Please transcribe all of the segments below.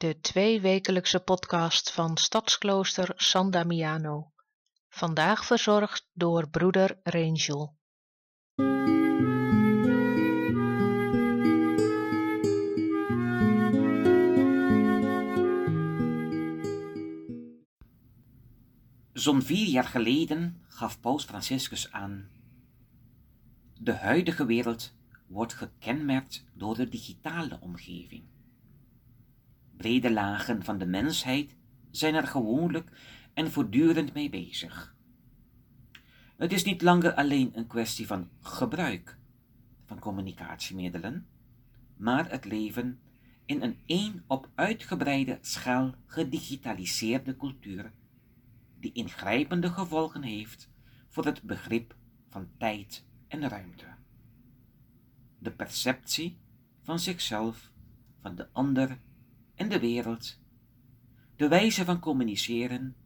de tweewekelijkse podcast van Stadsklooster San Damiano. Vandaag verzorgd door broeder Rangel. Zo'n vier jaar geleden gaf Paus Franciscus aan de huidige wereld wordt gekenmerkt door de digitale omgeving. Brede lagen van de mensheid zijn er gewoonlijk en voortdurend mee bezig. Het is niet langer alleen een kwestie van gebruik van communicatiemiddelen, maar het leven in een één op uitgebreide schaal gedigitaliseerde cultuur die ingrijpende gevolgen heeft voor het begrip van tijd en ruimte. De perceptie van zichzelf, van de ander en de wereld. De wijze van communiceren,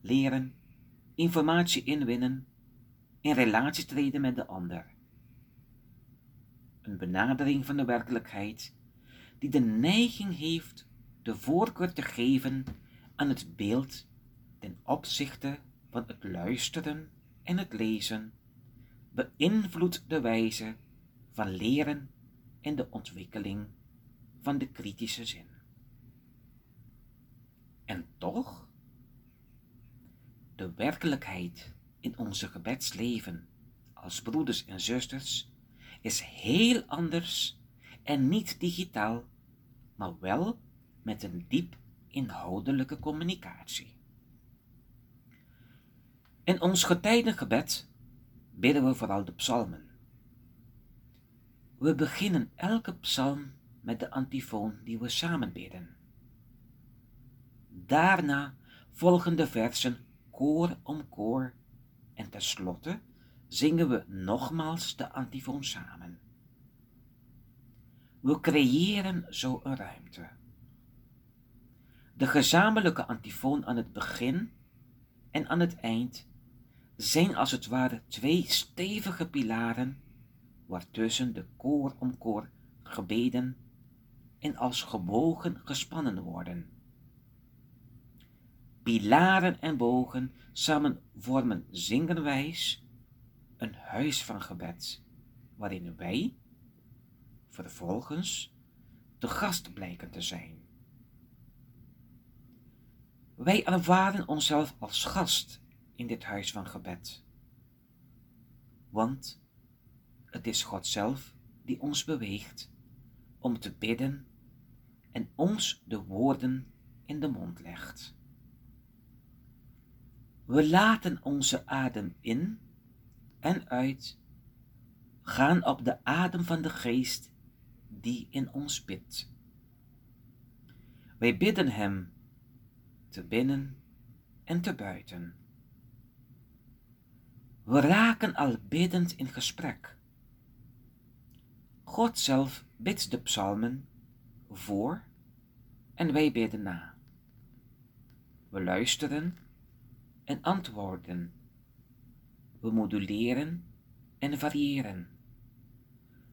leren, informatie inwinnen, in relatie treden met de ander. Een benadering van de werkelijkheid die de neiging heeft de voorkeur te geven aan het beeld ten opzichte van het luisteren en het lezen beïnvloedt de wijze van leren en de ontwikkeling van de kritische zin. En toch, de werkelijkheid in onze gebedsleven als broeders en zusters is heel anders en niet digitaal, maar wel met een diep inhoudelijke communicatie. In ons getijdengebed bidden we vooral de psalmen. We beginnen elke psalm met de antifoon die we samen bidden. Daarna volgen de versen koor om koor en tenslotte zingen we nogmaals de antifoon samen. We creëren zo een ruimte. De gezamenlijke antifoon aan het begin en aan het eind zijn als het ware twee stevige pilaren, waartussen de koor om koor gebeden en als gebogen gespannen worden. Pilaren en bogen samen vormen zingenwijs een huis van gebed, waarin wij vervolgens de gast blijken te zijn. Wij ervaren onszelf als gast in dit huis van gebed. Want het is God zelf die ons beweegt om te bidden en ons de woorden in de mond legt. We laten onze adem in en uit gaan op de adem van de geest die in ons bidt. Wij bidden Hem te binnen en te buiten. We raken al biddend in gesprek. God zelf bidt de psalmen voor en wij bidden na. We luisteren en antwoorden. We moduleren en variëren.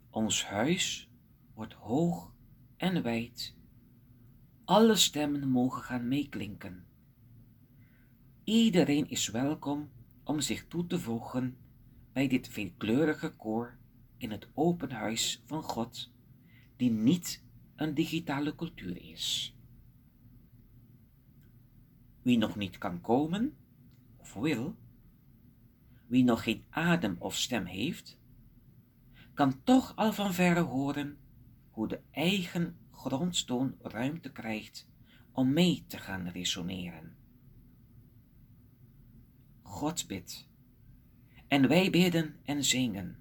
Ons huis wordt hoog en wijd. Alle stemmen mogen gaan meeklinken. Iedereen is welkom om zich toe te voegen bij dit veelkleurige koor in het open huis van God, die niet een digitale cultuur is. Wie nog niet kan komen of wil, wie nog geen adem of stem heeft, kan toch al van verre horen hoe de eigen grondstoon ruimte krijgt om mee te gaan resoneren. God bidt. En wij bidden en zingen.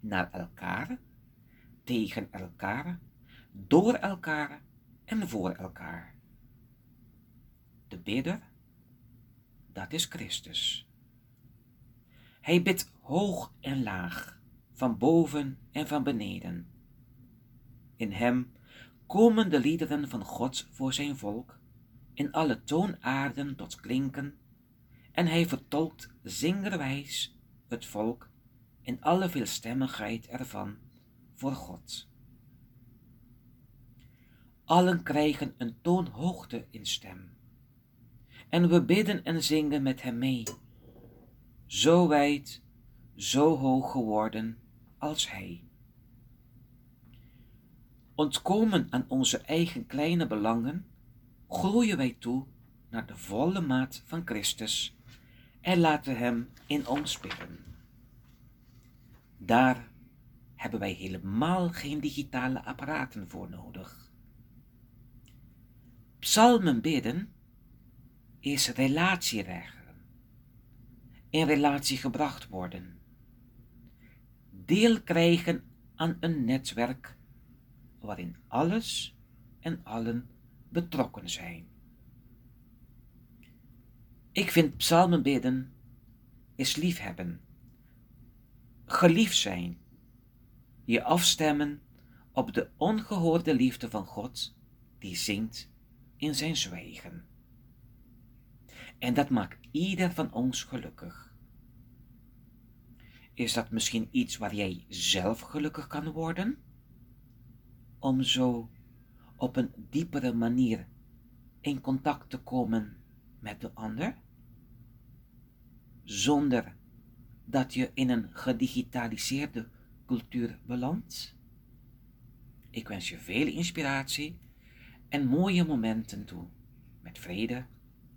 Naar elkaar, tegen elkaar, door elkaar en voor elkaar. De bidder, dat is Christus. Hij bidt hoog en laag, van boven en van beneden. In hem komen de liederen van God voor zijn volk, in alle toonaarden tot klinken, en hij vertolkt zingerwijs het volk in alle veelstemmigheid ervan voor God. Allen krijgen een toonhoogte in stem. En we bidden en zingen met hem mee. Zo wijd, zo hoog geworden als hij. Ontkomen aan onze eigen kleine belangen, groeien wij toe naar de volle maat van Christus en laten hem in ons bidden. Daar hebben wij helemaal geen digitale apparaten voor nodig. Psalmen bidden is relatie regelen, in relatie gebracht worden, deel krijgen aan een netwerk waarin alles en allen betrokken zijn. Ik vind psalmen bidden is liefhebben, geliefd zijn, je afstemmen op de ongehoorde liefde van God die zingt in zijn zwijgen. En dat maakt ieder van ons gelukkig. Is dat misschien iets waar jij zelf gelukkig kan worden? Om zo op een diepere manier in contact te komen met de ander? Zonder dat je in een gedigitaliseerde cultuur belandt? Ik wens je veel inspiratie en mooie momenten toe, met vrede